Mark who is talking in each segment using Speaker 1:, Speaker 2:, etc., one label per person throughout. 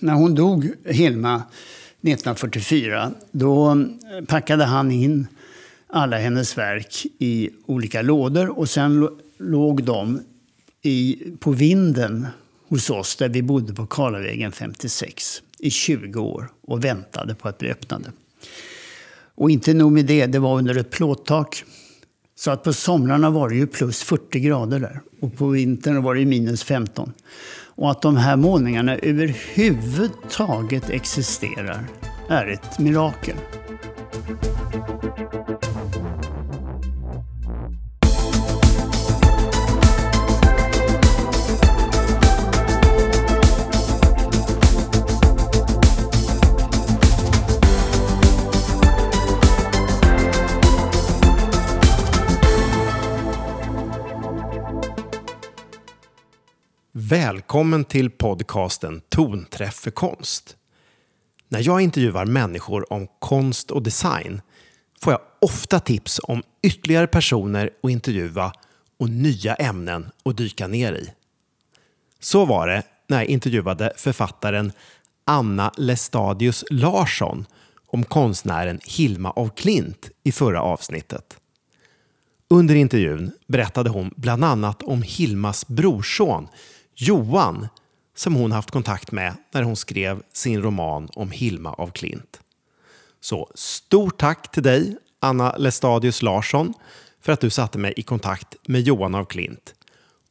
Speaker 1: När hon dog, Hilma, 1944, då eh, packade han in alla hennes verk i olika lådor och sen låg de i, på vinden hos oss där vi bodde på Karlavägen 56 i 20 år och väntade på att bli öppnade. Och inte nog med det, det var under ett plåttak. Så att på somrarna var det ju plus 40 grader där. Och på vintern var det minus 15. Och att de här målningarna överhuvudtaget existerar är ett mirakel.
Speaker 2: Välkommen till podcasten Tonträff för konst. När jag intervjuar människor om konst och design får jag ofta tips om ytterligare personer att intervjua och nya ämnen att dyka ner i. Så var det när jag intervjuade författaren Anna Lestadius Larsson om konstnären Hilma af Klint i förra avsnittet. Under intervjun berättade hon bland annat om Hilmas brorson Johan som hon haft kontakt med när hon skrev sin roman om Hilma av Klint. Så stort tack till dig, Anna Lestadius Larsson, för att du satte mig i kontakt med Johan av Klint.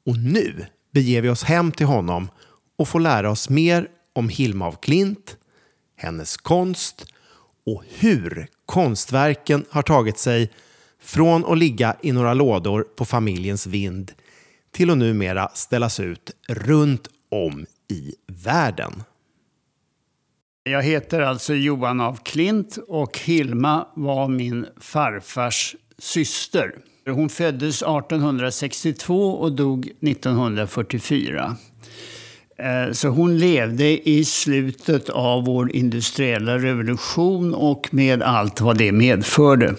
Speaker 2: Och nu beger vi oss hem till honom och får lära oss mer om Hilma av Klint, hennes konst och hur konstverken har tagit sig från att ligga i några lådor på familjens vind till att numera ställas ut runt om i världen.
Speaker 1: Jag heter alltså Johan af Klint och Hilma var min farfars syster. Hon föddes 1862 och dog 1944. Eh, så hon levde i slutet av vår industriella revolution och med allt vad det medförde.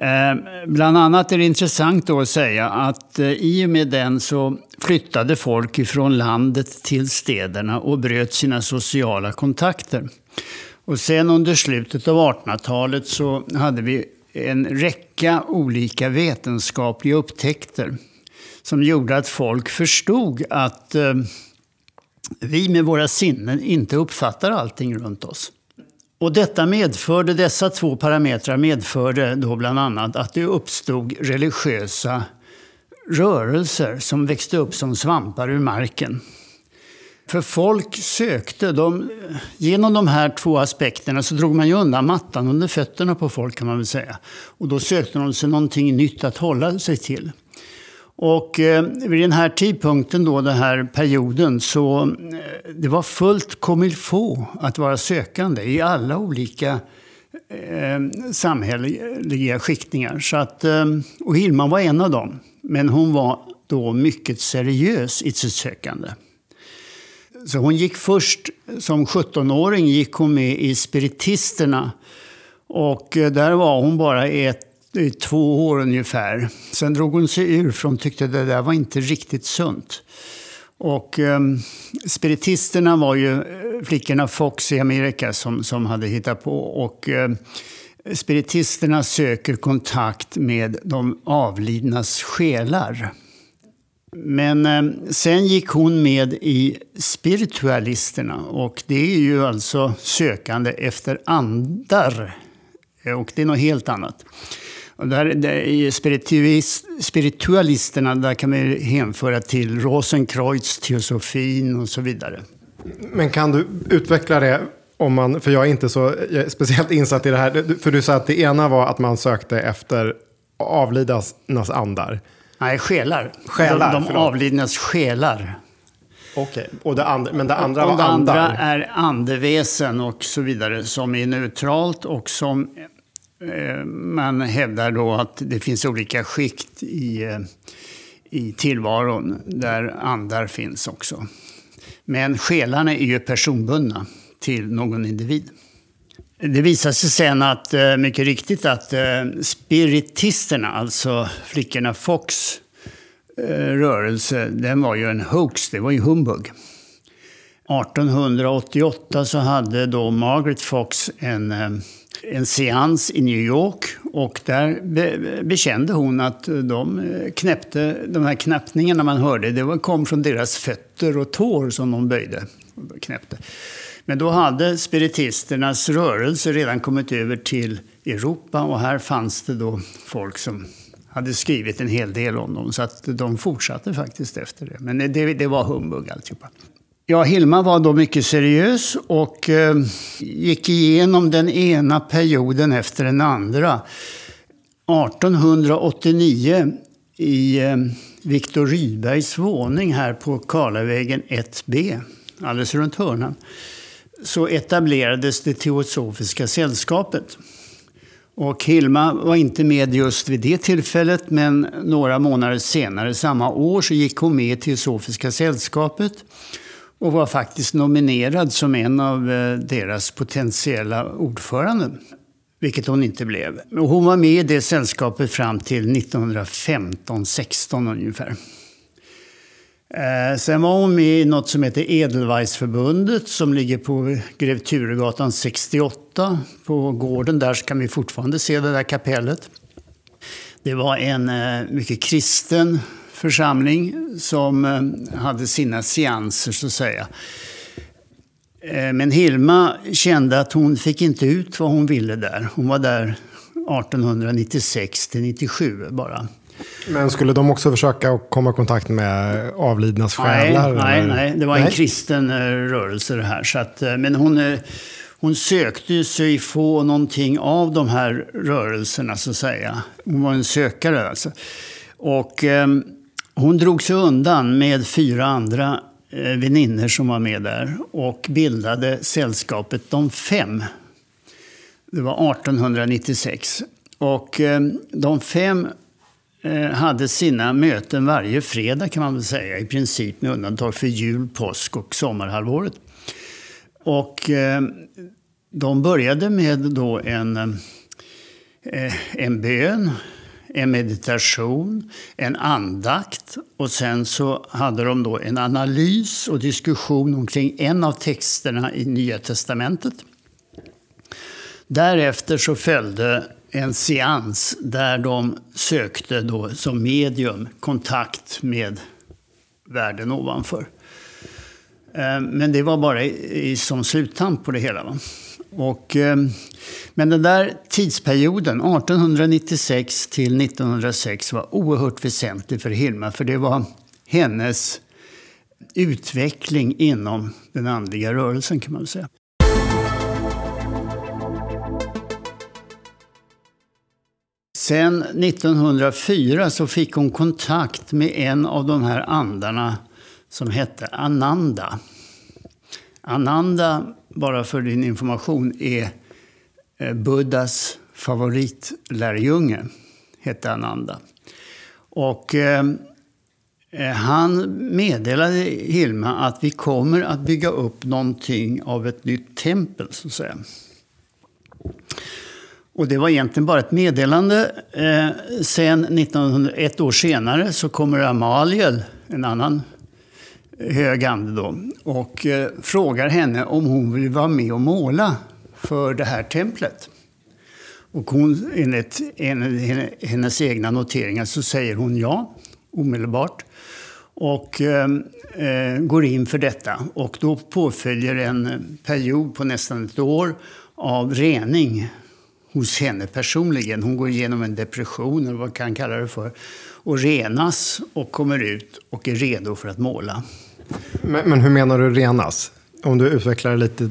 Speaker 1: Eh, bland annat är det intressant då att säga att eh, i och med den så flyttade folk ifrån landet till städerna och bröt sina sociala kontakter. Och sen under slutet av 1800-talet så hade vi en räcka olika vetenskapliga upptäckter som gjorde att folk förstod att eh, vi med våra sinnen inte uppfattar allting runt oss. Och detta medförde, dessa två parametrar medförde då bland annat att det uppstod religiösa rörelser som växte upp som svampar ur marken. För folk sökte, de, genom de här två aspekterna så drog man ju undan mattan under fötterna på folk kan man väl säga. Och då sökte de sig någonting nytt att hålla sig till. Och eh, vid den här tidpunkten, då, den här perioden, så eh, det var fullt comme att vara sökande i alla olika eh, samhälleliga skiktningar. Så att, eh, och Hilma var en av dem. Men hon var då mycket seriös i sitt sökande. Så hon gick först, som 17-åring, gick hon med i Spiritisterna. Och eh, där var hon bara ett i två år ungefär. Sen drog hon sig ur för hon tyckte det där var inte riktigt sunt. Och eh, spiritisterna var ju eh, flickorna Fox i Amerika som, som hade hittat på. Och eh, spiritisterna söker kontakt med de avlidnas själar. Men eh, sen gick hon med i spiritualisterna och det är ju alltså sökande efter andar. Och det är något helt annat. Och där, där, I spiritualisterna där kan man hänföra till Rosenkreutz, teosofin och så vidare.
Speaker 2: Men kan du utveckla det? Om man, för jag är inte så jag är speciellt insatt i det här. För du sa att det ena var att man sökte efter avlidnas andar.
Speaker 1: Nej, själar. själar de, de avlidnas själar.
Speaker 2: Okej, det andra, men det andra och,
Speaker 1: var
Speaker 2: andar?
Speaker 1: Det andra är andeväsen och så vidare som är neutralt och som Eh, man hävdar då att det finns olika skikt i, eh, i tillvaron där andar finns också. Men själarna är ju personbundna till någon individ. Det visar sig sen att, eh, mycket riktigt, att spiritisterna, alltså flickorna Fox rörelse, den var ju en hoax, det var ju humbug. 1888 så hade då Margaret Fox en, eh, en seans i New York och där be, bekände hon att de knäppte, de här knappningarna man hörde, det kom från deras fötter och tår som de böjde och knäppte. Men då hade spiritisternas rörelse redan kommit över till Europa och här fanns det då folk som hade skrivit en hel del om dem. Så att de fortsatte faktiskt efter det. Men det, det var humbug alltihopa. Ja, Hilma var då mycket seriös och eh, gick igenom den ena perioden efter den andra. 1889 i eh, Viktor Rydbergs våning här på Karlavägen 1B, alldeles runt hörnan, så etablerades det Teosofiska sällskapet. Och Hilma var inte med just vid det tillfället, men några månader senare samma år så gick hon med i Teosofiska sällskapet och var faktiskt nominerad som en av eh, deras potentiella ordförande. Vilket hon inte blev. Och hon var med i det sällskapet fram till 1915-16 ungefär. Eh, sen var hon med i något som heter Edelweissförbundet som ligger på Grev Turegatan 68. På gården där kan vi fortfarande se det där kapellet. Det var en eh, mycket kristen församling som eh, hade sina seanser så att säga. Eh, men Hilma kände att hon fick inte ut vad hon ville där. Hon var där 1896 till 97 bara.
Speaker 2: Men skulle de också försöka komma i kontakt med avlidnas själar?
Speaker 1: Nej, nej, nej, det var en nej. kristen eh, rörelse det här. Så att, men hon, hon sökte sig få någonting av de här rörelserna så att säga. Hon var en sökare alltså. Och ehm, hon drog sig undan med fyra andra eh, väninnor som var med där och bildade sällskapet De fem. Det var 1896. Och eh, de fem eh, hade sina möten varje fredag kan man väl säga, i princip med undantag för jul, påsk och sommarhalvåret. Och de började med då en, en bön en meditation, en andakt och sen så hade de då en analys och diskussion omkring en av texterna i Nya Testamentet. Därefter så följde en seans där de sökte då som medium kontakt med världen ovanför. Eh, men det var bara som sluttamp på det hela. Va? Och, ehm, men den där tidsperioden, 1896 till 1906, var oerhört väsentlig för Hilma. För det var hennes utveckling inom den andliga rörelsen kan man säga. Sen 1904 så fick hon kontakt med en av de här andarna som hette Ananda. Ananda, bara för din information, är eh, Buddhas favoritlärjunge. Hette Ananda. Och eh, eh, han meddelade Hilma att vi kommer att bygga upp någonting av ett nytt tempel, så att säga. Och det var egentligen bara ett meddelande. Eh, sen 1901 år senare så kommer Amaliel, en annan hög ande då, och eh, frågar henne om hon vill vara med och måla för det här templet. Och hon, enligt hennes egna noteringar så säger hon ja omedelbart och ehm, eh, går in för detta. Och då påföljer en period på nästan ett år av rening hos henne personligen. Hon går igenom en depression, eller vad man kan kalla det för, och renas och kommer ut och är redo för att måla.
Speaker 2: Men, men hur menar du renas? Om du utvecklar det lite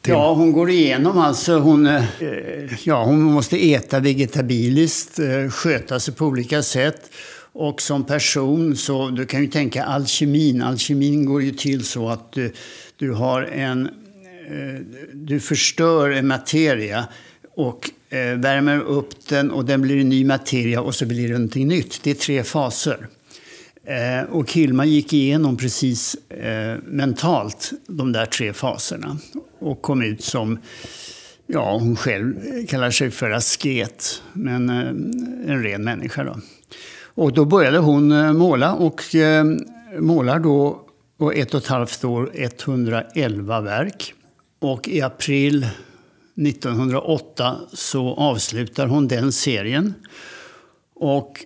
Speaker 2: till.
Speaker 1: Ja, hon går igenom alltså. Hon, eh, ja, hon måste äta vegetabiliskt, eh, sköta sig på olika sätt. Och som person så, du kan ju tänka alkemin. Alkemin går ju till så att du, du har en, eh, du förstör en materia och eh, värmer upp den och den blir en ny materia och så blir det någonting nytt. Det är tre faser. Eh, och Hilma gick igenom precis eh, mentalt de där tre faserna och kom ut som, ja hon själv kallar sig för asket, men eh, en ren människa. Då. Och då började hon eh, måla och eh, målar då och ett och ett halvt år 111 verk. Och i april 1908 så avslutar hon den serien. Och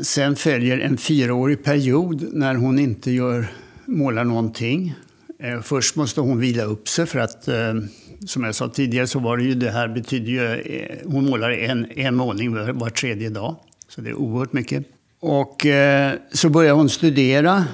Speaker 1: sen följer en fyraårig period när hon inte gör, målar någonting. Eh, först måste hon vila upp sig för att, eh, som jag sa tidigare, så var det ju det här betyder ju, eh, hon målar en, en målning var, var tredje dag. Så det är oerhört mycket. Och så börjar hon studera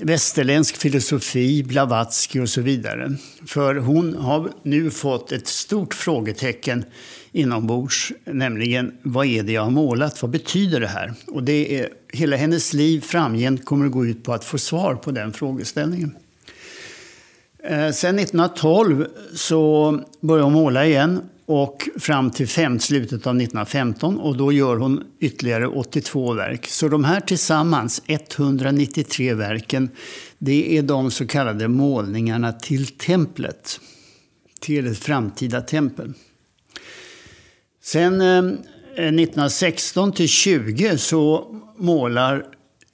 Speaker 1: västerländsk filosofi, Blavatsky och så vidare. För hon har nu fått ett stort frågetecken inombords, nämligen vad är det jag har målat? Vad betyder det här? Och det är, hela hennes liv framgent kommer att gå ut på att få svar på den frågeställningen. Eh, sen 1912 så börjar hon måla igen och fram till fem, slutet av 1915 och då gör hon ytterligare 82 verk. Så de här tillsammans, 193 verken, det är de så kallade målningarna till templet. Till ett framtida tempel. Sen eh, 1916 till 20 så målar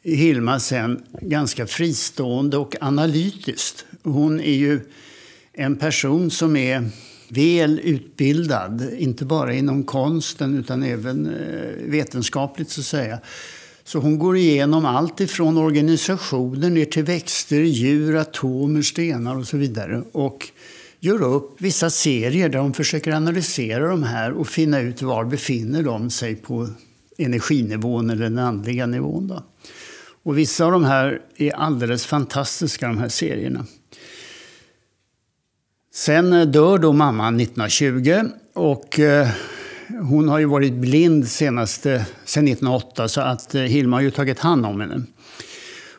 Speaker 1: Hilma sen ganska fristående och analytiskt. Hon är ju en person som är väl utbildad, inte bara inom konsten utan även eh, vetenskapligt så att säga. Så hon går igenom allt ifrån organisationer ner till växter, djur, atomer, stenar och så vidare. Och gör upp vissa serier där hon försöker analysera de här och finna ut var befinner de sig på energinivån eller den andliga nivån. Då. Och vissa av de här är alldeles fantastiska, de här serierna. Sen eh, dör då mamman 1920 och eh, hon har ju varit blind senaste, sen 1908 så att eh, Hilma har ju tagit hand om henne.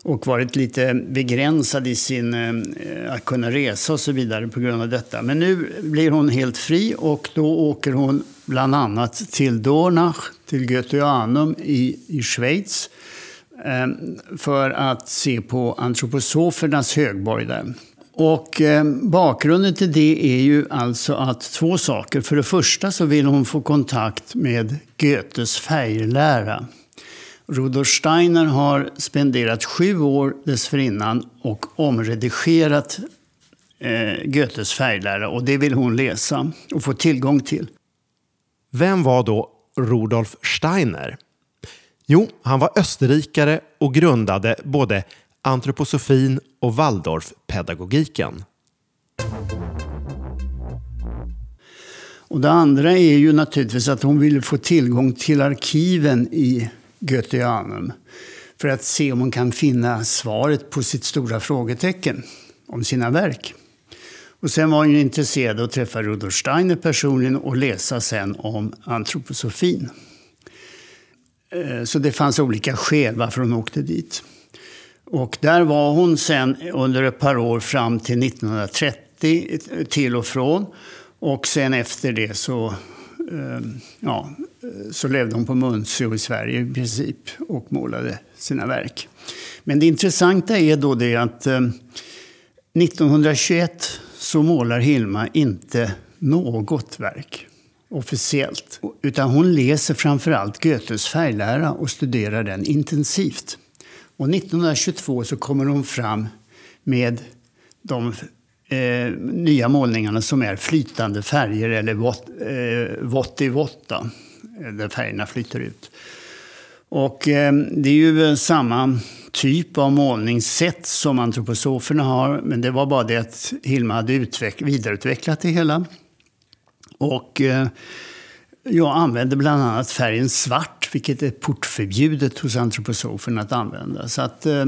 Speaker 1: Och varit lite begränsad i sin, eh, att kunna resa och så vidare på grund av detta. Men nu blir hon helt fri och då åker hon bland annat till Dornach, till Goetheanum i, i Schweiz. Eh, för att se på antroposofernas högborg där. Och eh, bakgrunden till det är ju alltså att två saker. För det första så vill hon få kontakt med Goethes färglära. Rudolf Steiner har spenderat sju år dessförinnan och omredigerat eh, Goethes färglära och det vill hon läsa och få tillgång till.
Speaker 3: Vem var då Rudolf Steiner? Jo, han var österrikare och grundade både antroposofin och Waldorfpedagogiken.
Speaker 1: Och det andra är ju naturligtvis att hon ville få tillgång till arkiven i Goetheanum för att se om hon kan finna svaret på sitt stora frågetecken om sina verk. Och sen var hon intresserad av att träffa Rudolf Steiner personligen och läsa sen om antroposofin. Eh, så det fanns olika skäl varför hon åkte dit. Och där var hon sen under ett par år fram till 1930 eh, till och från. Och sen efter det så, eh, ja, Eh, så levde hon på Munsö i Sverige i princip och målade sina verk. Men det intressanta är då det att eh, 1921 så målar Hilma inte något verk officiellt. Utan hon läser framförallt Goethes färglära och studerar den intensivt. Och 1922 så kommer hon fram med de eh, nya målningarna som är flytande färger eller vått, eh, vått i där färgerna flyter ut. Och eh, det är ju eh, samma typ av målningssätt som antroposoferna har, men det var bara det att Hilma hade utveck- vidareutvecklat det hela. Och eh, jag använde bland annat färgen svart, vilket är portförbjudet hos antroposofen att använda. Så att eh,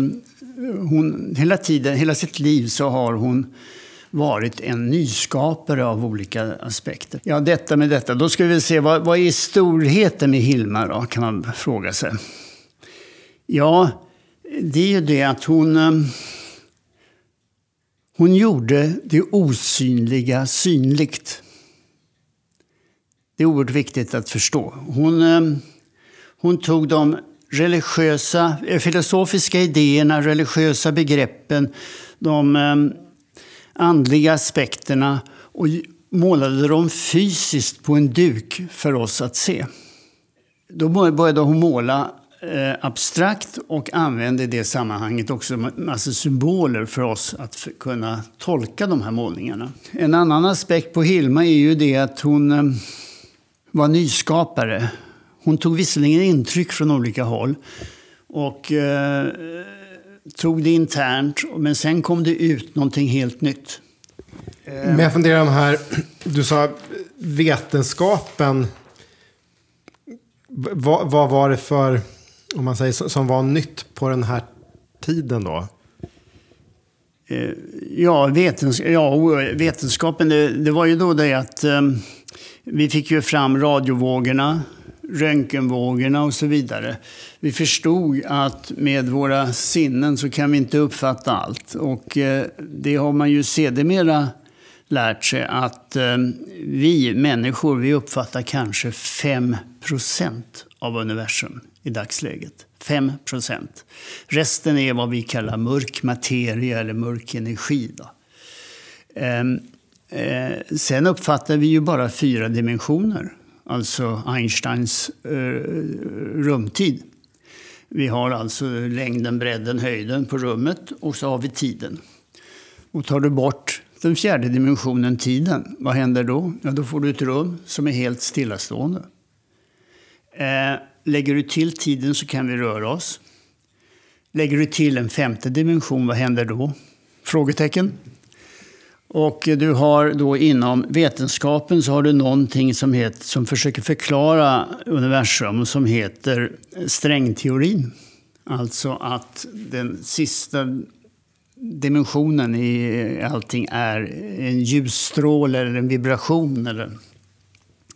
Speaker 1: hon, hela tiden, hela sitt liv så har hon varit en nyskapare av olika aspekter. Ja, detta med detta. Då ska vi se, vad, vad är storheten med Hilma då, kan man fråga sig. Ja, det är ju det att hon... Eh, hon gjorde det osynliga synligt. Det är oerhört viktigt att förstå. Hon, eh, hon tog de religiösa, eh, filosofiska idéerna, religiösa begreppen, de andliga aspekterna och målade dem fysiskt på en duk för oss att se. Då började hon måla eh, abstrakt och använde i det sammanhanget också massa symboler för oss att kunna tolka de här målningarna. En annan aspekt på Hilma är ju det att hon eh, var nyskapare. Hon tog visserligen intryck från olika håll och eh, tog det internt, men sen kom det ut någonting helt nytt.
Speaker 2: Men jag funderar om här, du sa vetenskapen. Vad, vad var det för, om man säger som var nytt på den här tiden då?
Speaker 1: Eh, ja, vetens ja vetenskapen, det, det, var ju då det att um, vi fick ju fram radiovågorna, röntgenvågorna och så vidare. Vi förstod att med våra sinnen så kan vi inte uppfatta allt. Och eh, det har man ju sedermera lärt sig att eh, vi människor, vi uppfattar kanske 5% av universum i dagsläget. 5% Resten är vad vi kallar mörk materia eller mörk energi. Då. Ehm, eh, sen uppfattar vi ju bara fyra dimensioner, alltså Einsteins eh, rumtid. Vi har alltså längden, bredden, höjden på rummet och så har vi tiden. Och tar du bort den fjärde dimensionen, tiden, vad händer då? Ja, då får du ett rum som är helt stillastående. Eh, lägger du till tiden så kan vi röra oss. Lägger du till en femte dimension, vad händer då? Frågetecken. Och du har då inom vetenskapen så har du någonting som, heter, som försöker förklara universum som heter strängteorin. Alltså att den sista dimensionen i allting är en ljusstråle eller en vibration eller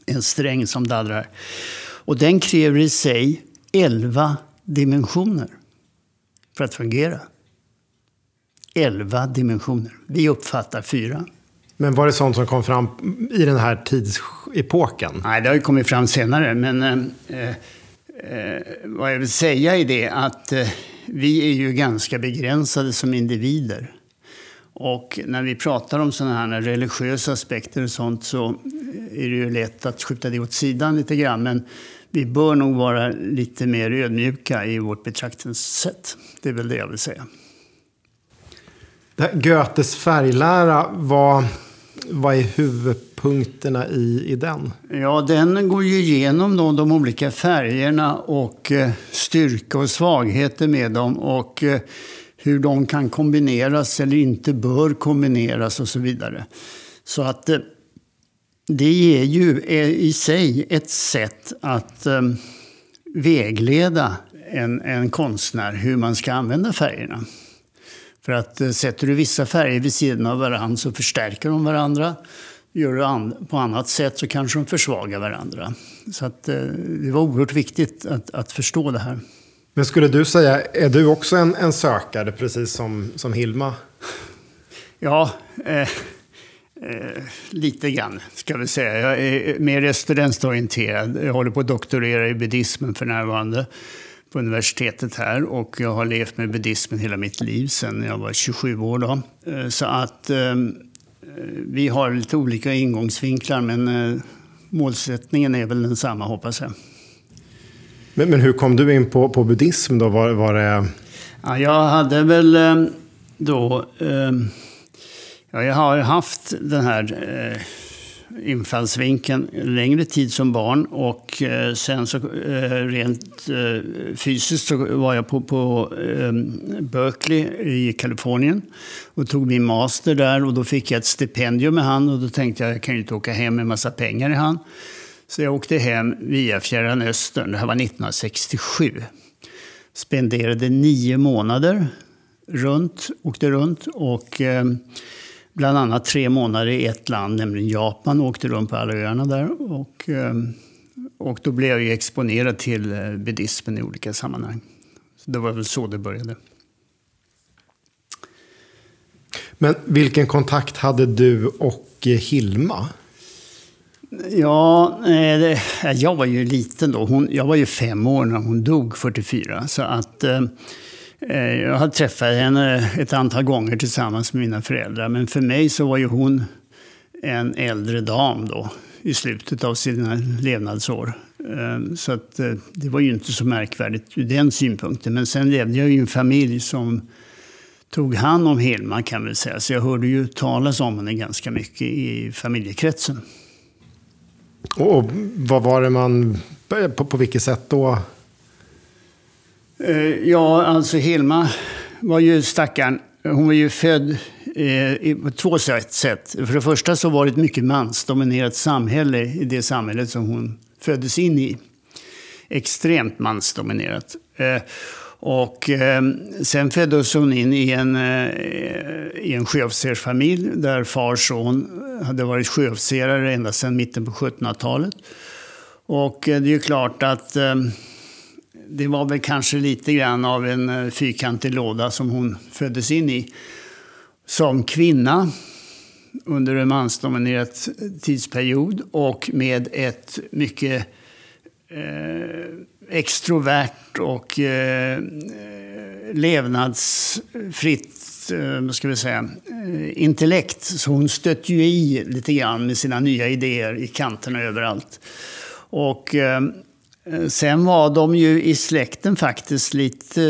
Speaker 1: en sträng som dallrar. Och den kräver i sig elva dimensioner för att fungera. Elva dimensioner. Vi uppfattar fyra.
Speaker 2: Men var det sånt som kom fram i den här tidsepoken?
Speaker 1: Nej, det har ju kommit fram senare. Men eh, eh, vad jag vill säga är det att eh, vi är ju ganska begränsade som individer. Och när vi pratar om sådana här religiösa aspekter och sånt så är det ju lätt att skjuta det åt sidan lite grann. Men vi bör nog vara lite mer ödmjuka i vårt betraktelsesätt. Det är väl det jag vill säga.
Speaker 2: Goethes färglära, vad, vad är huvudpunkterna i, i den?
Speaker 1: Ja, den går ju igenom då de olika färgerna och eh, styrka och svagheter med dem. Och eh, hur de kan kombineras eller inte bör kombineras och så vidare. Så att eh, det ger ju eh, i sig ett sätt att eh, vägleda en, en konstnär hur man ska använda färgerna. För att eh, sätter du vissa färger vid sidan av varandra så förstärker de varandra. Gör du an på annat sätt så kanske de försvagar varandra. Så att, eh, det var oerhört viktigt att, att förstå det här.
Speaker 2: Men skulle du säga, är du också en, en sökare precis som, som Hilma?
Speaker 1: Ja, eh, eh, lite grann ska vi säga. Jag är mer studentorienterad. Jag håller på att doktorera i buddhismen för närvarande på universitetet här och jag har levt med buddhismen hela mitt liv sedan jag var 27 år. Då. Eh, så att eh, vi har lite olika ingångsvinklar men eh, målsättningen är väl densamma hoppas jag.
Speaker 2: Men, men hur kom du in på, på buddhism då? Var, var det...
Speaker 1: Ja, jag hade väl då... Eh, ja, jag har haft den här infallsvinkeln längre tid som barn och eh, sen så eh, rent eh, fysiskt så var jag på, på ehm, Berkeley i Kalifornien och tog min master där och då fick jag ett stipendium med hand och då tänkte jag jag kan ju inte åka hem med massa pengar i hand. Så jag åkte hem via Fjärran Östern, det här var 1967. Spenderade nio månader runt, åkte runt och ehm, bland annat tre månader i ett land, nämligen Japan. Åkte runt på alla öarna där. Och, ehm, och då blev jag exponerad till eh, buddhismen i olika sammanhang. Så det var väl så det började.
Speaker 2: Men vilken kontakt hade du och Hilma?
Speaker 1: Ja, jag var ju liten då. Hon, jag var ju fem år när hon dog, 44. Så att eh, Eh, Eh, jag har träffat henne ett antal gånger tillsammans med mina föräldrar. Men för mig så var ju hon en äldre dam då i slutet av sina levnadsår. Eh, så att, eh, det var ju inte så märkvärdigt ur den synpunkten. Men sen levde jag i en familj som tog hand om Hilma kan man säga. Så jag hörde ju talas om henne ganska mycket i familjekretsen.
Speaker 2: Och vad var det man, på, på vilket sätt då?
Speaker 1: Eh, ja, alltså Hilma var ju stackaren. Hon var ju född eh, på två sätt. För det första så var det ett mycket mansdominerat samhälle i det samhället som hon föddes in i. Extremt mansdominerat. Eh, och eh, sen föddes hon in i en, eh, i en sjöofficersfamilj där fars son hade varit sjöofficerare ända sedan mitten på 1700-talet. Och eh, det är ju klart att det var väl kanske lite grann av en eh, fyrkantig låda som hon föddes in i. Som kvinna under en mansdominerad tidsperiod och med ett mycket eh, extrovert och eh, eh levnadsfritt eh, ska vi säga, eh, intellekt. Så hon stötte ju i lite grann med sina nya idéer i kanterna överallt. Och eh, Eh, sen var de ju i släkten faktiskt lite...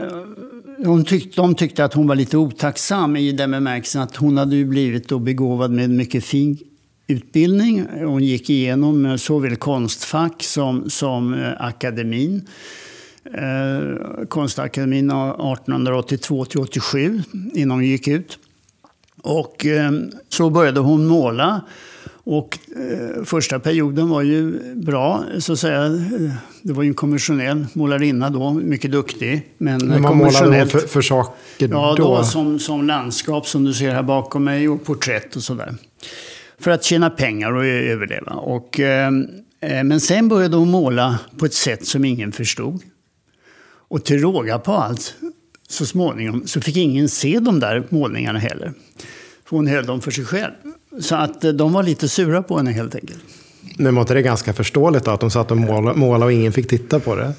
Speaker 1: Eh, hon tyckte, de tyckte att hon var lite otacksam i den bemärkelsen att hon hade ju blivit då begåvad med mycket fin utbildning. Hon gick igenom eh, såväl Konstfack som, som akademin. Eh, konstakademin 1882 till 87 innan hon gick ut. Och eh, så började hon måla. Och eh, första perioden var ju bra, så att säga. Det var ju en konventionell målarinna då, mycket duktig. Men,
Speaker 2: men vad målade hon för, för saker
Speaker 1: ja, då? då som, som landskap som du ser här bakom mig och porträtt och sådär för att tjäna pengar och överleva. Och, eh, men sen började hon måla på ett sätt som ingen förstod. Och till råga på allt, så småningom, så fick ingen se de där målningarna heller. För hon höll dem för sig själv. Så att eh, de var lite sura på henne helt enkelt.
Speaker 2: Men var inte det ganska förståeligt då, att de satt och målade, målade och ingen fick titta på det?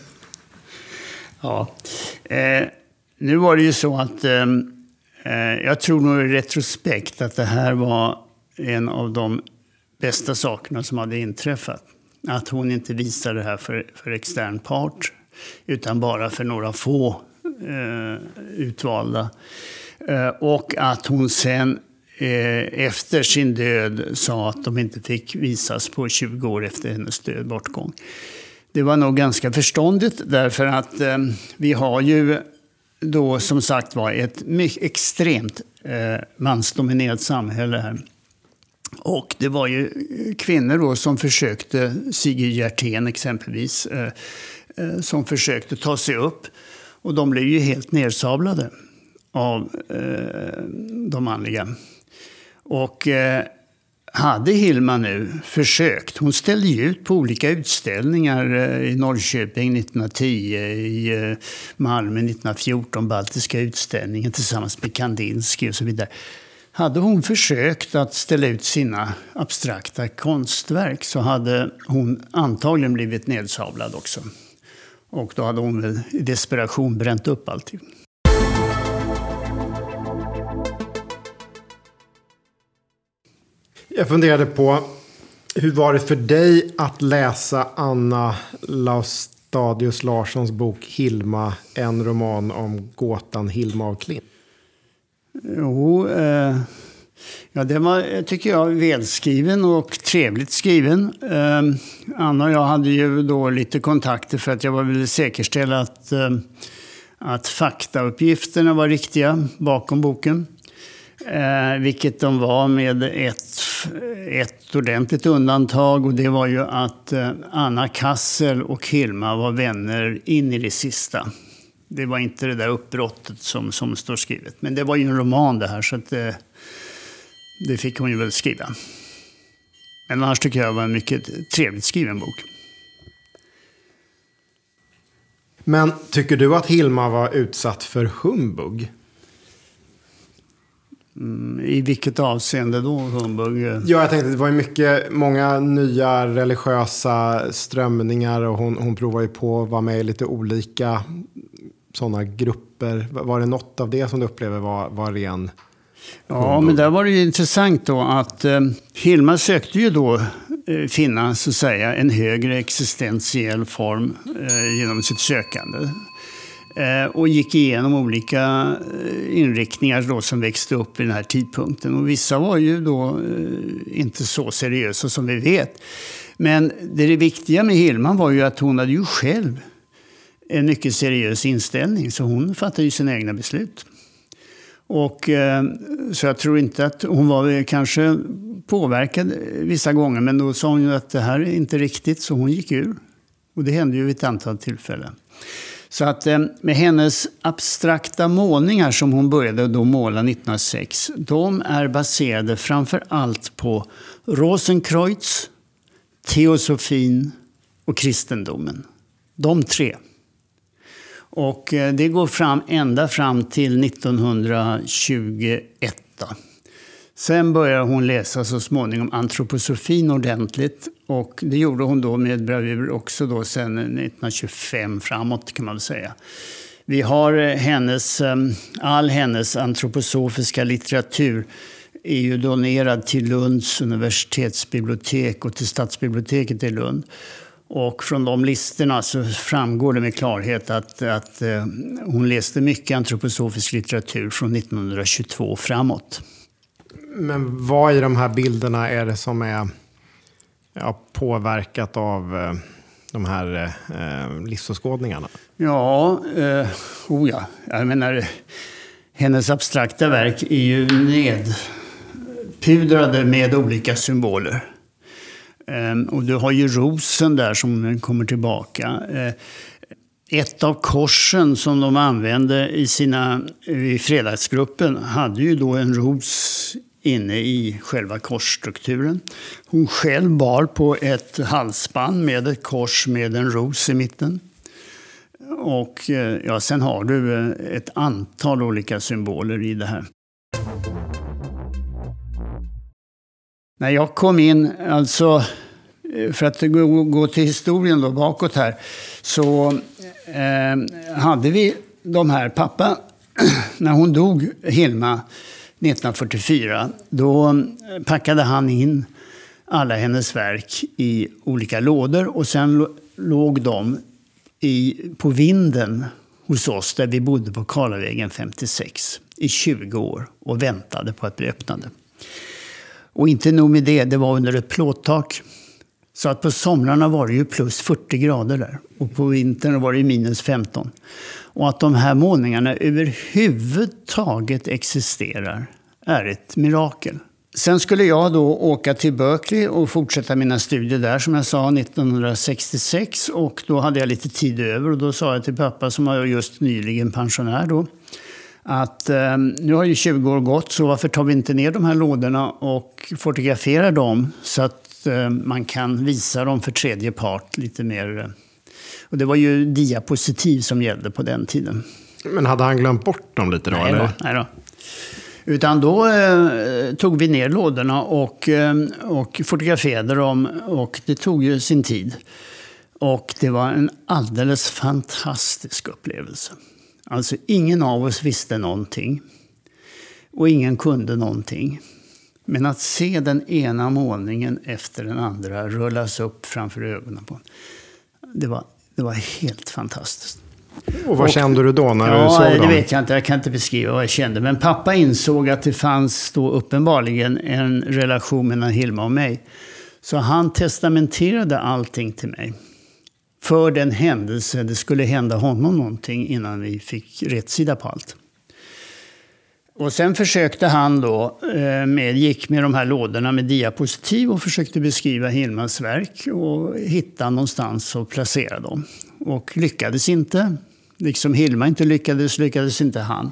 Speaker 1: Ja. Eh, nu var det ju så att eh, eh jag tror nog i retrospekt att det här var en av de bästa sakerna som hade inträffat. Att hon inte visade det här för, för extern part, utan bara för några få eh, utvalda. Eh, och att hon sen Eh, efter sin död sa att de inte fick visas på 20 år efter hennes död, bortgång. Det var nog ganska förståndigt därför att eh, vi har ju då som sagt var ett mycket extremt eh, mansdominerat samhälle här. Och det var ju kvinnor då som försökte, Sigrid Hjertén exempelvis, eh, eh som försökte ta sig upp. Och de blev ju helt nersablade av eh, de manliga. Och eh, hade Hilma nu försökt, hon ställde ju ut på olika utställningar eh, i Norrköping 1910, i eh, Malmö 1914, Baltiska utställningen tillsammans med Kandinsky och så vidare. Hade hon försökt att ställa ut sina abstrakta konstverk så hade hon antagligen blivit nedsablad också. Och då hade hon väl i desperation bränt upp allting.
Speaker 2: Jag funderade på, hur var det för dig att läsa Anna Laustadius Larssons bok Hilma, en roman om gåtan Hilma av Klint?
Speaker 1: Jo, eh, ja, den var, tycker jag, välskriven och trevligt skriven. Eh, Anna och jag hade ju då lite kontakter för att jag ville säkerställa att, eh, att faktauppgifterna var riktiga bakom boken. Eh, vilket de var med ett, ett ordentligt undantag och det var ju att eh, Anna Kassel och Hilma var vänner in i det sista. Det var inte det där uppbrottet som, som står skrivet. Men det var ju en roman det här så att det, det fick hon ju väl skriva. Men annars tycker jag det var en mycket trevligt skriven bok.
Speaker 2: Men tycker du att Hilma var utsatt för humbug?
Speaker 1: Mm, I vilket avseende då, humbug?
Speaker 2: Ja, jag tänkte det var mycket, många nya religiösa strömningar och hon, hon provar ju på att vara med i lite olika sådana grupper? Var det något av det som du upplever var, var ren
Speaker 1: Ja, men där var det ju intressant då att eh, Hilma sökte ju då eh, finna så att säga, en högre existentiell form eh, genom sitt sökande. Eh, och gick igenom olika eh, inriktningar då som växte upp vid den här tidpunkten. Och vissa var ju då eh, inte så seriösa som vi vet. Men det viktiga med Hillman var ju att hon hade ju själv en mycket seriös inställning. Så hon fattade ju sina egna beslut. Och, så jag tror inte att hon var kanske påverkad vissa gånger. Men då sa hon ju att det här är inte riktigt, så hon gick ur. Och det hände ju vid ett antal tillfällen. Så att eh, med hennes abstrakta målningar som hon började då måla 1906, de är baserade framför allt på Rosenkreutz, teosofin och kristendomen. De tre. Och eh, det går fram ända fram till 1921. Sen började hon läsa så småningom antroposofin ordentligt. Och det gjorde hon då med bravur också då sen 1925 framåt kan man väl säga. Vi har eh, hennes, ehm, all hennes antroposofiska litteratur är ju donerad till Lunds universitetsbibliotek och till stadsbiblioteket i Lund. Och från de listorna så framgår det med klarhet att, att eh, hon läste mycket antroposofisk litteratur från 1922 framåt.
Speaker 2: Men vad i de här bilderna är det som är ja, påverkat av eh, de här eh, livsåskådningarna?
Speaker 1: Ja, eh, oh ja. Jag menar, hennes abstrakta verk är ju nedpudrade med olika symboler. Eh, och du har ju rosen där som kommer tillbaka. Eh, ett av korsen som de använde i, sina, i fredagsgruppen hade ju då en ros inne i själva korsstrukturen. Hon själv bar på ett halsband med ett kors med en ros i mitten. Och eh, ja, sen har du eh, ett antal olika symboler i det här. När jag kom in, alltså eh, för att gå till historien då bakåt här, så eh, hade vi de här, pappa, när hon dog, Hilma, 1944, då eh, packade han in alla hennes verk i olika lådor och sen låg de i, på vinden hos oss där vi bodde på Karlavägen 56 i 20 år och väntade på att bli öppnade. Och inte nog med det, det var under ett plåttak. Så att på somrarna var det ju plus 40 grader där och på vintern var det minus 15. Och att de här målningarna överhuvudtaget existerar är ett mirakel. Sen skulle jag då åka till Berkeley och fortsätta mina studier där som jag sa 1966. Och då hade jag lite tid över och då sa jag till pappa som var just nyligen pensionär då att eh, nu har ju 20 år gått så varför tar vi inte ner de här lådorna och fotograferar dem så att eh, man kan visa dem för tredje part lite mer. Eh, och det var ju diapositiv som gällde på den tiden.
Speaker 2: Men hade han glömt bort dem lite då?
Speaker 1: Nej
Speaker 2: då,
Speaker 1: nej då. Utan då eh, tog vi ner lådorna och, eh, och fotograferade dem och det tog ju sin tid. Och det var en alldeles fantastisk upplevelse. Alltså ingen av oss visste någonting. Och ingen kunde någonting. Men att se den ena målningen efter den andra rullas upp framför ögonen på det var, det var helt fantastiskt.
Speaker 2: Och vad och, kände du då när
Speaker 1: ja,
Speaker 2: du såg dem?
Speaker 1: det vet jag inte. Jag kan inte beskriva vad jag kände. Men pappa insåg att det fanns då uppenbarligen en relation mellan Hilma och mig. Så han testamenterade allting till mig. För den händelse det skulle hända honom någonting innan vi fick rätt sida på allt. Och sen försökte han då, eh, med, gick med de här lådorna med diapositiv och försökte beskriva Hilmas verk och hitta någonstans och placera dem. Och lyckades inte. Liksom Hilma inte lyckades, lyckades inte han.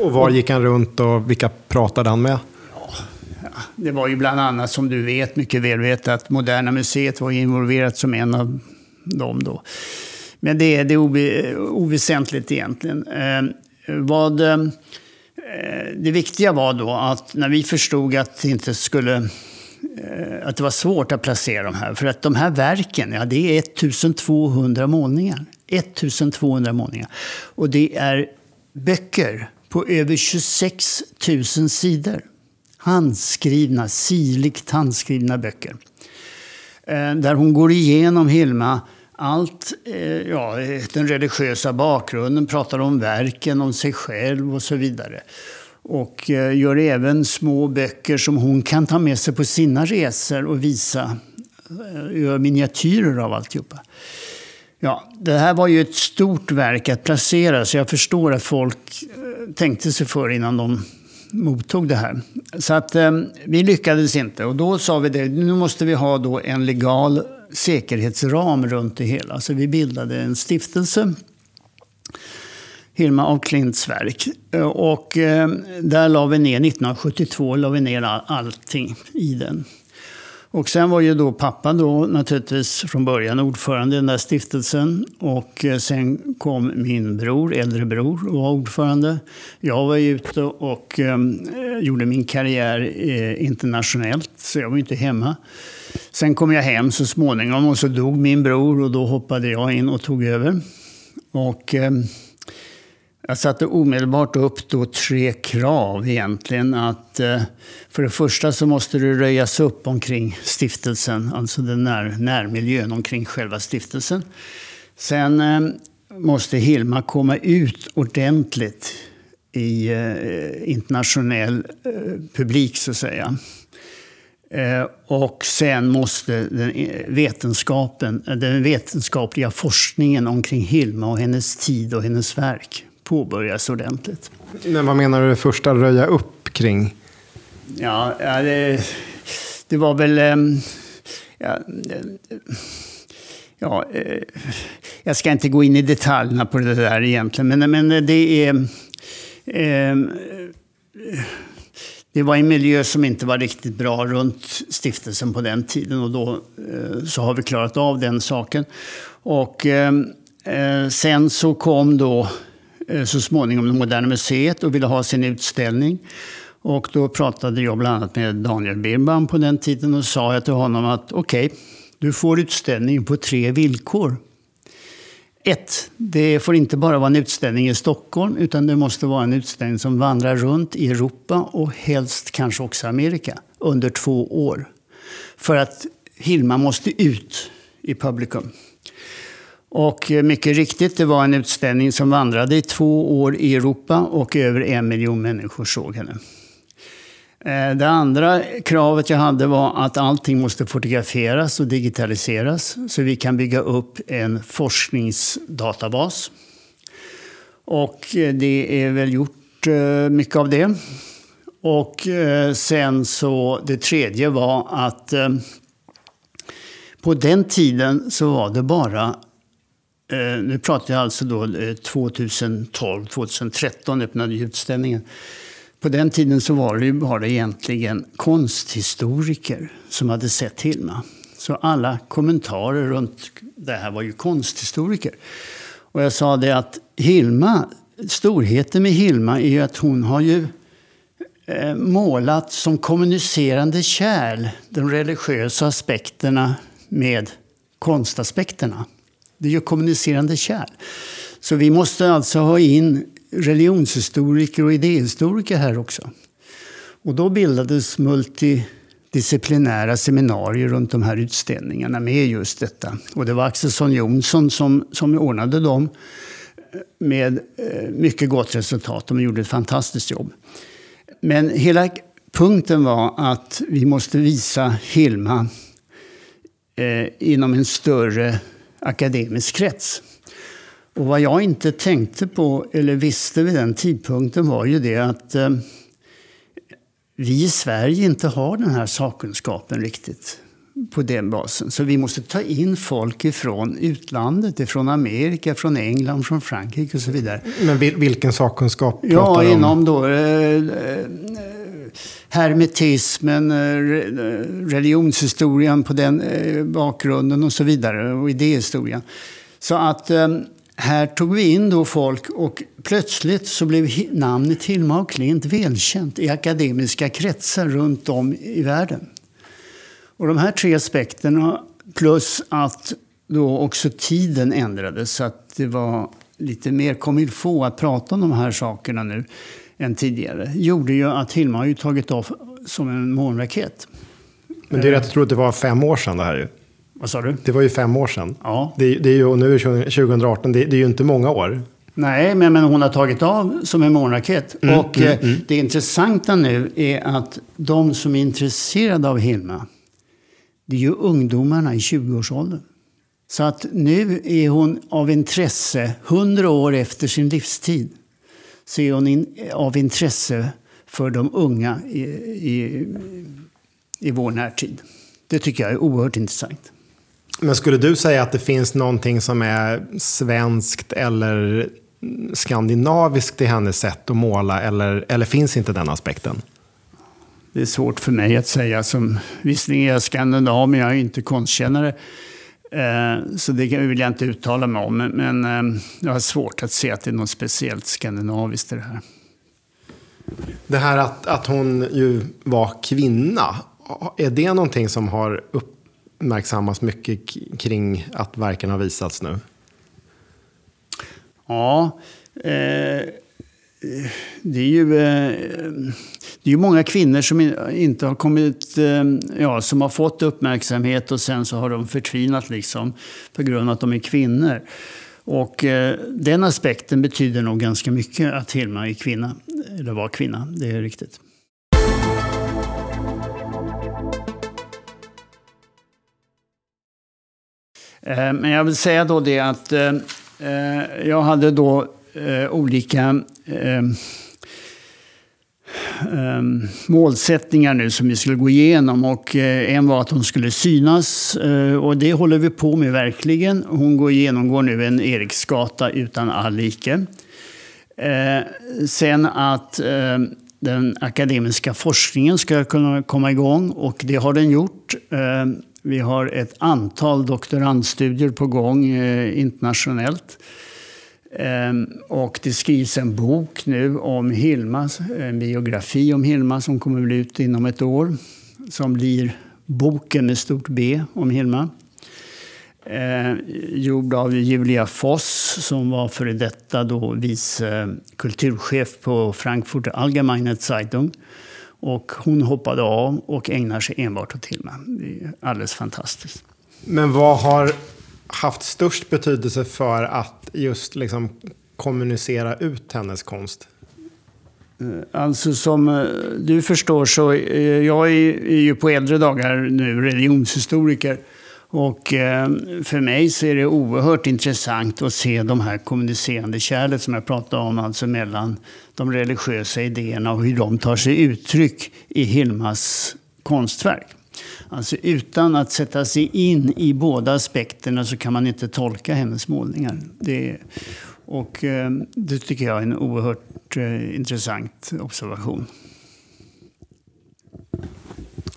Speaker 2: Och var gick han runt och vilka pratade han med?
Speaker 1: Ja, det var ju bland annat, som du vet, mycket väl vet, att Moderna Museet var involverat som en av dem då. Men det är det oväsentligt egentligen. Eh, vad, eh, Eh, det viktiga var då att när vi förstod att det inte skulle eh, att det var svårt att placera de här. För att de här verken, ja, det är 1200 målningar. 1200 målningar. Och det är böcker på över 26 000 sidor. Handskrivna, sirligt handskrivna böcker. Eh, där hon går igenom Hilma allt, eh, ja, den religiösa bakgrunden, pratar om verken, om sig själv och så vidare. Och eh, gör även små böcker som hon kan ta med sig på sina resor och visa. Eh, gör miniatyrer av alltihopa. Ja, det här var ju ett stort verk att placera så jag förstår att folk tänkte sig för innan de mottog det här. Så att eh, vi lyckades inte och då sa vi det, nu måste vi ha då en legal säkerhetsram runt det hela. Så vi bildade en stiftelse, Hilma af Klints verk. Och eh, där la vi ner, 1972 la vi ner all, allting i den. Och sen var ju då pappa då naturligtvis från början ordförande i den där stiftelsen. Och eh, sen kom min bror, äldre bror, och var ordförande. Jag var ute och eh, gjorde min karriär eh, internationellt, så jag var inte hemma. Sen kom jag hem så småningom och så dog min bror och då hoppade jag in och tog över. Och... Eh, jag satte omedelbart upp då tre krav egentligen. Att, eh, för det första så måste det röjas upp omkring stiftelsen, alltså den när, närmiljön omkring själva stiftelsen. Sen eh, måste Hilma komma ut ordentligt i eh, internationell eh, publik så att säga. Och sen måste den vetenskapen, den vetenskapliga forskningen omkring Hilma och hennes tid och hennes verk påbörjas ordentligt.
Speaker 2: Men vad menar du det första röja upp kring?
Speaker 1: Ja, det, det var väl... Ehm, ja, ja, eh, jag ska inte gå in i detaljerna på det där egentligen, men, men det är... Ehm, det var en miljö som inte var riktigt bra runt stiftelsen på den tiden och då eh, så har vi klarat av den saken. Och eh, eh, sen så kom då så småningom det Moderna Museet och ville ha sin utställning. Och då pratade jag bland annat med Daniel Birnbaum på den tiden och sa till honom att okej, okay, du får utställningen på tre villkor. Ett, det får inte bara vara en utställning i Stockholm utan det måste vara en utställning som vandrar runt i Europa och helst kanske också Amerika under två år. För att Hilma måste ut i publikum. Och eh, mycket riktigt, det var en utställning som vandrade i två år i Europa och över en miljon människor såg henne. Eh, det andra kravet jag hade var att allting måste fotograferas och digitaliseras så vi kan bygga upp en forskningsdatabas. Och eh, det är väl gjort eh, mycket av det. Och sen så, det tredje var att på den tiden så var det bara nu pratar jag alltså då 2012, 2013 öppnade utställningen. På den tiden så var det ju bara egentligen konsthistoriker som hade sett Hilma. Så alla kommentarer runt det här var ju konsthistoriker. Och jag sa det att Hilma, storheten med Hilma är ju att hon har ju eh, målat som kommunicerande kärl de religiösa aspekterna med konstaspekterna. Det är ju kommunicerande kärl. Så vi måste alltså ha in religionshistoriker och idéhistoriker här också. Och då bildades multidisciplinära seminarier runt de här utställningarna med just detta. Och det var Axelsson Jonsson som, som ordnade dem eh, med eh, mycket gott resultat. De gjorde ett fantastiskt jobb. Men hela punkten var att vi måste visa Hilma eh, inom en större akademisk krets. Och vad jag inte tänkte på eller visste vid den tidpunkten var ju det att eh, vi i Sverige inte har den här sakkunskapen riktigt på den basen. Så vi måste ta in folk ifrån utlandet, ifrån Amerika, från England, från Frankrike och så vidare.
Speaker 2: Men vilken sakkunskap pratar
Speaker 1: Ja, inom då eh, eh, hermetismen, eh, religionshistorien på den eh, bakgrunden och så vidare. Och idéhistorien. Så att eh, här tog vi in då folk och plötsligt så blev namnet Hilma och Klint välkänt i akademiska kretsar runt om i världen. Och de här tre aspekterna plus att då också tiden ändrades så att det var lite mer comme få att prata om de här sakerna nu än tidigare gjorde ju att Hilma har ju tagit av som en månraket.
Speaker 2: Men det är rätt, jag tror att det var fem år sedan det här
Speaker 1: Vad sa du?
Speaker 2: Det var ju fem år sedan.
Speaker 1: Ja.
Speaker 2: Det, det är ju, och nu är det 2018, det, det är ju inte många år.
Speaker 1: Nej, men, men hon har tagit av som en månraket. och eh, det intressanta nu är att de som är intresserade av Hilma, det är ju ungdomarna i 20-årsåldern. Så att nu är hon av intresse, 100 år efter sin livstid, så är hon in, av intresse för de unga i, i, i vår närtid. Det tycker jag är oerhört intressant.
Speaker 2: Men skulle du säga att det finns någonting som är svenskt eller skandinaviskt i hennes sätt att måla? Eller, eller finns inte den aspekten?
Speaker 1: Det är svårt för mig att säga. Som, visserligen är jag skandinav, men jag är inte konstkännare. Eh, så det vill jag inte uttala mig om. Men eh, jag har svårt att se att det är något speciellt skandinaviskt i det här.
Speaker 2: Det här att, att hon ju var kvinna. Är det någonting som har uppmärksammas mycket kring att verken har visats nu?
Speaker 1: Ja, eh, det är ju... Eh, det är ju många kvinnor som inte har kommit, eh, ja, som har fått uppmärksamhet och sen så har de förtvinat liksom på grund av att de är kvinnor. Och eh, den aspekten betyder nog ganska mycket att Hilma är kvinna, eller var kvinna, det är riktigt. Eh, men jag vill säga då det att eh, eh jag hade då eh, olika målsättningar nu som vi skulle gå igenom. Och en var att hon skulle synas och det håller vi på med verkligen. Hon går genomgår nu en Eriksgata utan all like. Sen att den akademiska forskningen ska kunna komma igång och det har den gjort. Vi har ett antal doktorandstudier på gång eh, internationellt. Ehm, och det skrivs en bok nu om Hilma, en biografi om Hilma som kommer bli ut inom ett år. Som blir boken med stort B om Hilma. Eh, gjord av Julia Foss som var före detta då vice kulturchef på Frankfurt Allgemeine Zeitung. Och hon hoppade av och ägnar sig enbart åt Hilma. Det är alldeles fantastiskt.
Speaker 2: Men vad har haft störst betydelse för att just liksom kommunicera ut hennes konst?
Speaker 1: Eh, alltså som eh, du förstår så, eh, jag är ju på äldre dagar nu religionshistoriker. Och eh, för mig så är det oerhört intressant att se de här kommunicerande kärlet som jag pratade om, alltså mellan de religiösa idéerna och hur de tar sig uttryck i Hilmas konstverk. Alltså utan att sätta sig in i båda aspekterna så kan man inte tolka hennes målningar. Det, och eh, det tycker jag är en oerhört eh, intressant observation.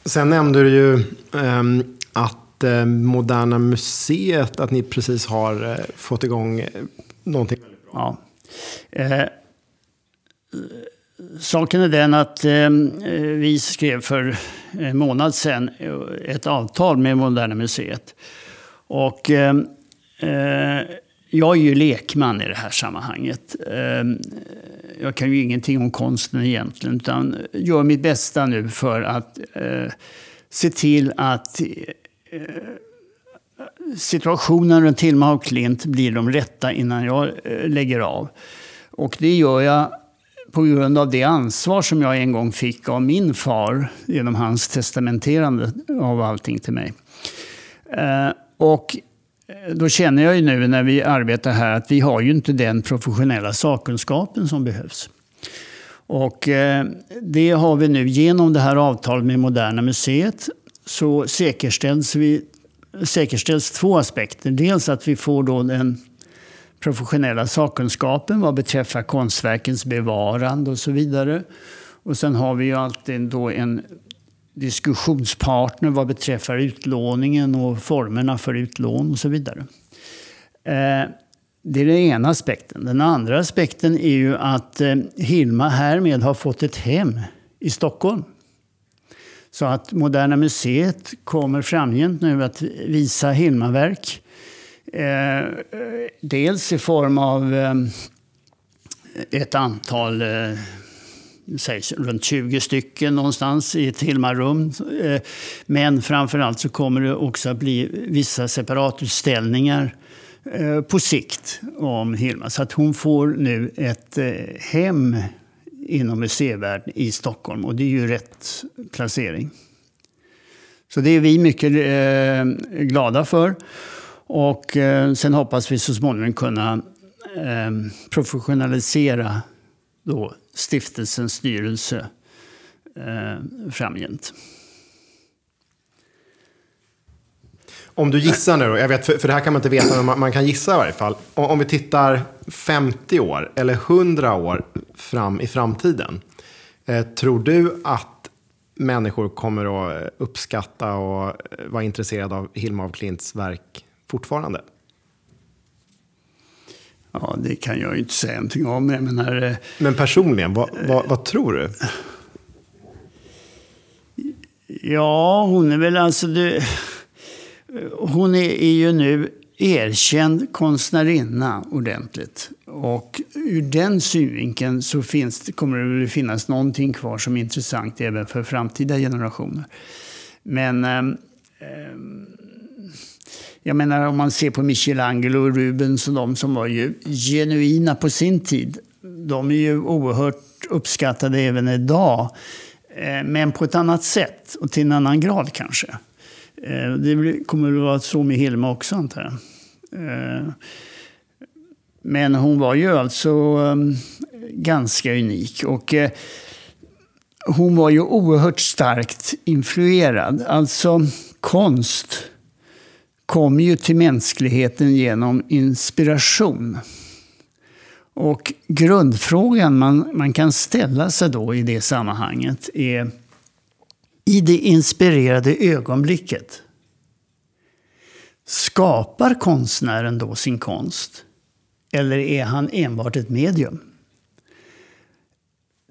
Speaker 2: Sen nämnde du ju ehm, att att Moderna Museet, att ni precis har eh, fått igång eh, någonting väldigt
Speaker 1: bra. Ja. Eh, saken är den att eh, vi skrev för en månad sedan eh, ett avtal med Moderna Museet. Och eh, jag är ju lekman i det här sammanhanget. Jag kan ju ingenting om konsten egentligen, utan gör mitt bästa nu för att se till att Eh, situationen runt Hilma och Klint blir de rätta innan jag eh, lägger av. Och det gör jag på grund av det ansvar som jag en gång fick av min far genom hans testamenterande av allting till mig. Eh, och då känner jag ju nu när vi arbetar här att vi har ju inte den professionella sakkunskapen som behövs. Och det har vi nu genom det här avtalet med Moderna Museet så säkerställs, vi, säkerställs två aspekter. Dels att vi får då den professionella sakkunskapen vad beträffar konstverkens bevarande och så vidare. Och sen har vi ju alltid då en diskussionspartner vad beträffar utlåningen och formerna för utlån och så vidare. Eh, det är den ena aspekten. Den andra aspekten är ju att eh, Hilma härmed har fått ett hem i Stockholm. Så att Moderna Museet kommer framgent nu att visa Hilmaverk. Eh, dels i form av eh, ett antal eh, sägs runt 20 stycken någonstans i ett Hilma-rum. Eh, men framförallt så kommer det också att bli vissa separatutställningar eh, på sikt om Hilma. Så att hon får nu ett eh, hem inom museivärlden i Stockholm och det är ju rätt placering. Så det är vi mycket eh, glada för. Och eh, sen hoppas vi så småningom kunna eh, professionalisera då stiftelsens styrelse eh, framgent.
Speaker 2: Om du gissar nu jag vet, för, för det här kan man inte veta, men man, man, kan gissa i varje fall. Om, om vi tittar 50 år eller 100 år fram i framtiden. Eh, tror du att människor kommer att uppskatta och eh, vara intresserade av Hilma af Klints verk fortfarande?
Speaker 1: Ja, det kan jag ju inte säga någonting om. Jag menar, eh,
Speaker 2: Men personligen, vad, vad, vad, tror du?
Speaker 1: Ja, hon är väl alltså... Det, hon är, är ju nu erkänd konstnärinna ordentligt. Och ur den synvinkeln så finns, kommer det finnas någonting kvar som är intressant även för framtida generationer. Men eh, jag menar om man ser på Michelangelo och Rubens och de som var ju genuina på sin tid. De är ju oerhört uppskattade även idag. Eh, men på ett annat sätt och till en annan grad kanske. Eh, det kommer att vara så med Hilma också antar jag. Eh, men hon var ju alltså ehm, ganska unik. Och eh, hon var ju oerhört starkt influerad. Alltså konst kommer ju till mänskligheten genom inspiration. Och grundfrågan man, man kan ställa sig då i det sammanhanget är i det inspirerade ögonblicket Skapar konstnären då sin konst? Eller är han enbart ett medium?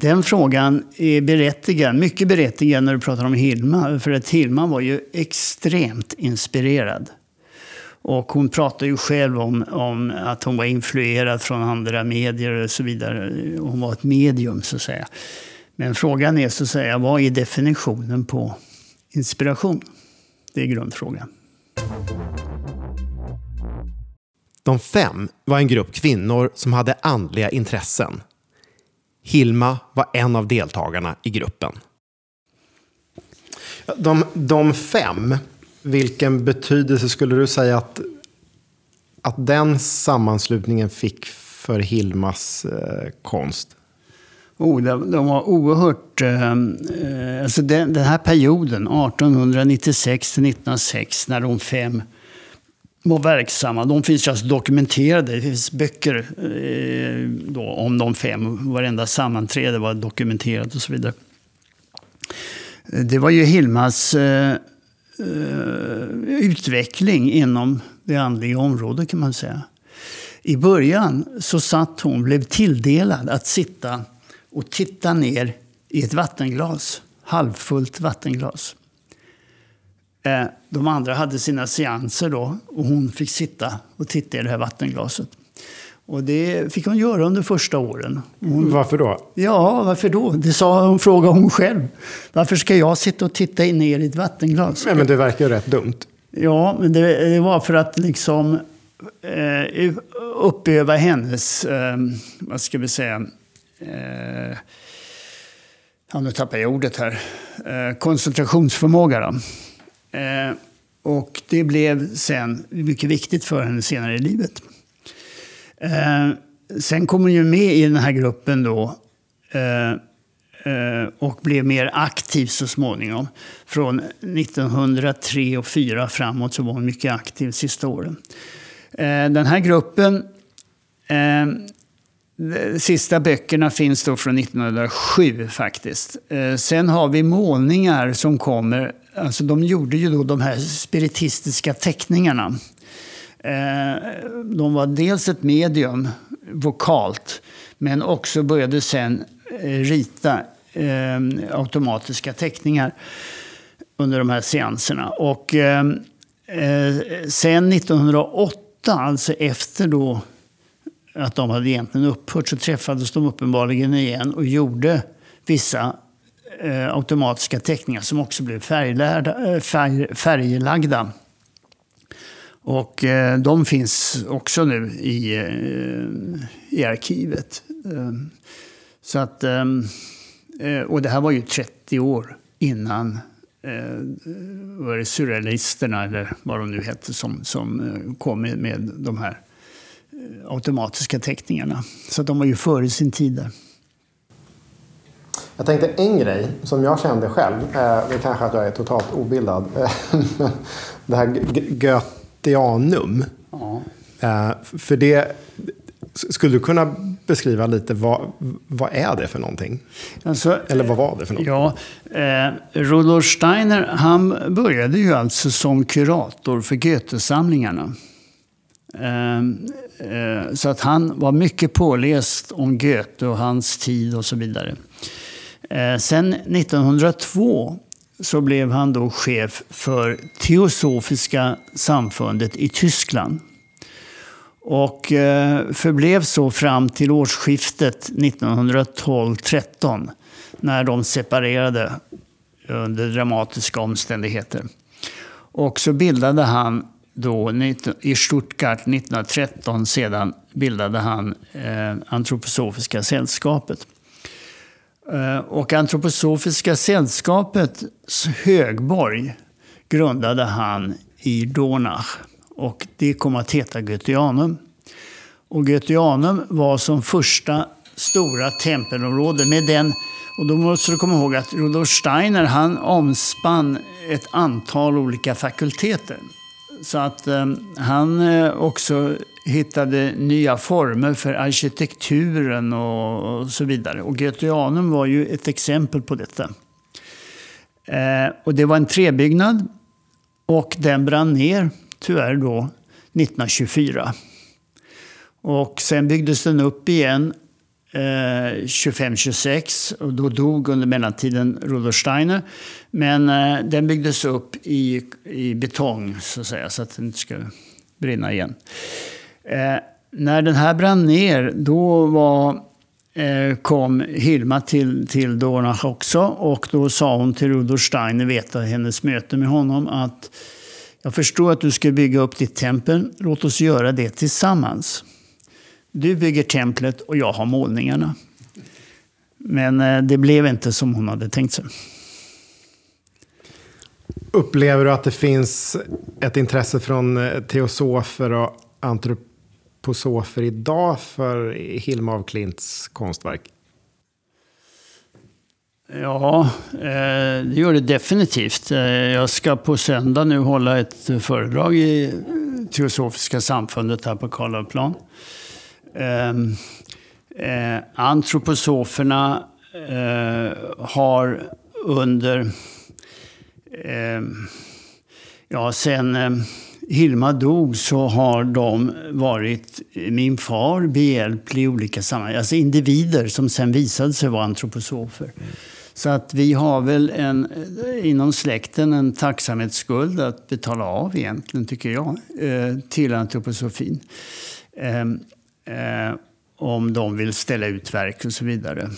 Speaker 1: Den frågan är berättigad, mycket berättigad när du pratar om Hilma. För att Hilma var ju extremt inspirerad. Och hon pratar ju själv om, om att hon var influerad från andra medier och så vidare. Hon var ett medium så att säga. Men frågan är så att säga, vad är definitionen på inspiration? Det är grundfrågan.
Speaker 3: De fem var en grupp kvinnor som hade andliga intressen. Hilma var en av deltagarna i gruppen.
Speaker 2: De, de fem vilken betydelse skulle du säga att, att den sammanslutningen fick för Hilmas eh, konst?
Speaker 1: Oh, de, de var oerhört... Eh, eh, alltså den, den, här perioden, 1896 till 1906, när de fem var verksamma. De finns alltså dokumenterade. Det finns böcker eh, då, om de fem. Varenda sammanträde var dokumenterat och så vidare. Det var ju Hilmas Eh, eh utveckling inom det andliga området kan man säga. I början så satt hon, blev tilldelad att sitta och titta ner i ett vattenglas, halvfullt vattenglas. Eh, de andra hade sina seanser då och hon fick sitta och titta i det här vattenglaset. Och det fick hon göra under första åren. Hon,
Speaker 2: varför då?
Speaker 1: Ja, varför då? Det sa hon, frågade hon själv. Varför ska jag sitta och titta ner i ett vattenglas?
Speaker 2: Nej, men det verkar ju rätt dumt.
Speaker 1: Ja, men det, det var för att liksom eh, uppöva hennes, eh, vad ska vi säga, eh, ja, nu tappar jag ordet här, eh, koncentrationsförmåga. Då. Eh, och det blev sen mycket viktigt för henne senare i livet. Eh, sen kom hon ju med i den här gruppen då. Eh, eh och blev mer aktiv så småningom. Från 1903 och 4 framåt så var hon mycket aktiv de sista åren. Eh, den här gruppen eh, de sista böckerna finns då från 1907 faktiskt. Eh, sen har vi målningar som kommer. Alltså de gjorde ju då de här spiritistiska teckningarna. Eh, de var dels ett medium vokalt men också började sen eh, rita automatiska teckningar under de här seanserna. Och sen 1908, alltså efter då att de hade egentligen upphört, så träffades de uppenbarligen igen och gjorde vissa eh, automatiska teckningar som också blev färglärda, eh, färg, färglagda. Och eh, de finns också nu i, eh, i arkivet. Eh, så att, ehm, eh, och det här var ju 30 år innan eh, var det surrealisterna, eller vad de nu hette, som, som eh, kom med, med de här automatiska teckningarna. Så de var ju före sin tid där.
Speaker 2: Jag tänkte en grej som jag kände själv, det är kanske att jag är totalt obildad. det här Goetheanum. Ja. För det, skulle du kunna beskriva lite vad, vad är det för någonting? Alltså, Eller vad var det för någonting?
Speaker 1: Ja, eh, Rudolf Steiner han började ju alltså som kurator för Goethesamlingarna. Ehm, eh, så att han var mycket påläst om Goethe och hans tid och så vidare. Eh, sen 1902 så blev han då chef för Teosofiska samfundet i Tyskland. Och eh, förblev så fram till årsskiftet 1912-13 när de separerade under dramatiska omständigheter. Och så bildade han då i Stuttgart 1913 sedan bildade han eh, Antroposofiska sällskapet. Eh, och Antroposofiska sällskapets högborg grundade han i Dornach. Och det kom att heta Goetheanum. Och Goetheanum var som första stora tempelområde med den och då måste du komma ihåg att Rudolf Steiner han omspann ett antal olika fakulteter. Så att eh, han eh, också hittade nya former för arkitekturen och, och så vidare. Och Götianum var ju ett exempel på detta. Eh, och det var en träbyggnad och den brann ner tyvärr då 1924. Och sen byggdes den upp igen eh, 25-26 och då dog under mellantiden Rudolf Steiner. Men eh, den byggdes upp i, i betong så att säga så att den inte skulle brinna igen. Eh, när den här brann ner då var, eh, kom Hilma till, till Dornach också och då sa hon till Rudolf Steiner, veta hennes möte med honom, att jag förstår att du ska bygga upp ditt tempel. Låt oss göra det tillsammans. Du bygger templet och jag har målningarna. Men eh, det blev inte som hon hade tänkt sig.
Speaker 2: Upplever du att det finns ett intresse från eh, teosofer och antroposofer idag för Hilma af Klints konstverk?
Speaker 1: Ja, eh, det gör det definitivt. Jag ska på söndag nu hålla ett föredrag i Teosofiska samfundet här på Karlavplan. Ehm, eh, antroposoferna eh, har under... Eh, ja, sen eh, Hilma dog så har de varit eh, min far behjälplig i olika sammanhang. Alltså individer som sen visade sig vara antroposofer. Mm. Så att vi har väl en, inom släkten en tacksamhetsskuld att betala av egentligen, tycker jag, till antroposofin. Ehm, Eh, om de vill ställa ut verk och så vidare.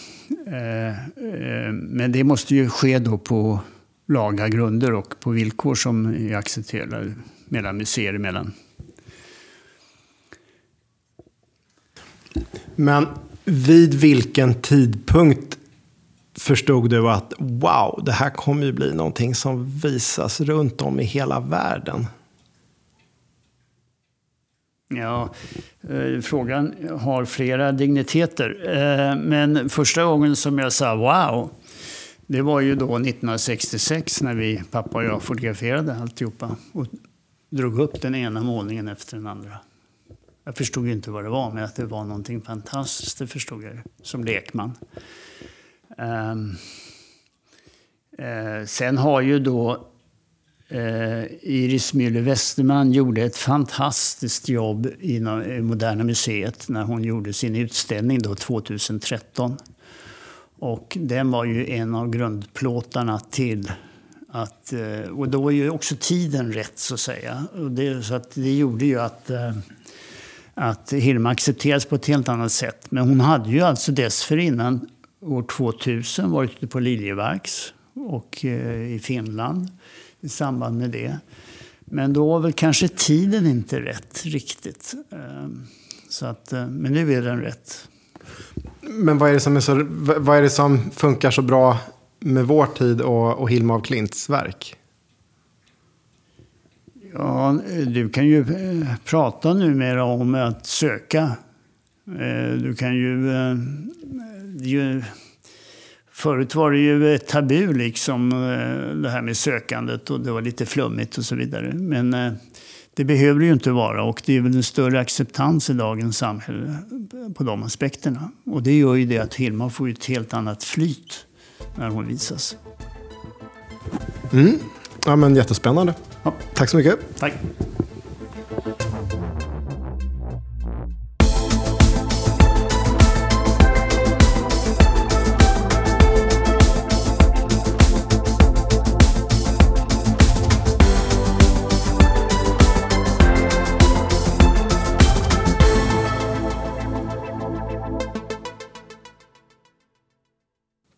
Speaker 1: Eh, eh, men det måste ju ske då på laga grunder och på villkor som är accepterade mellan museer emellan.
Speaker 2: Men vid vilken tidpunkt förstod du att wow, det här kommer ju bli någonting som visas runt om i hela världen?
Speaker 1: Ja, eh, frågan har flera digniteter. Eh, men första gången som jag sa wow, det var ju då 1966 när vi, pappa och jag, fotograferade alltihopa och drog upp den ena målningen efter den andra. Jag förstod inte vad det var, men att det var någonting fantastiskt, det förstod jag som lekman. Ehm, eh, sen har ju då Eh, Iris Müller Westerman gjorde ett fantastiskt jobb inom eh, Moderna Museet när hon gjorde sin utställning då 2013. Och den var ju en av grundplåtarna till att, eh, och då var ju också tiden rätt så att säga. Och det, så att det gjorde ju att att Hilma accepterades på ett helt annat sätt. Men hon hade ju alltså dessförinnan år 2000 varit ute på Liljevalchs och i Finland i samband med det. Men då var väl kanske tiden inte rätt riktigt. Eh, så att, eh, men nu är den rätt.
Speaker 2: Men vad är, det som är så, vad är det som funkar så bra med vår tid och, och Hilma af Klints verk?
Speaker 1: Ja, du kan ju eh, prata numera om att söka. Eh, du kan ju... ju förut var det ju ett tabu, liksom, eh, det här med sökandet och det var lite flummigt och så vidare. Men eh, det behöver det ju inte vara och det är väl en större acceptans i dagens samhälle på de aspekterna. Och det gör ju det att Hilma får ett helt annat flyt när hon visas.
Speaker 2: Mm. Ja, men jättespännande.
Speaker 1: Ja.
Speaker 2: Tack så mycket.
Speaker 1: Tack!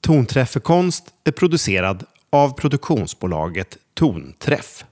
Speaker 3: Tonträffekonst är producerad av produktionsbolaget Tonträff.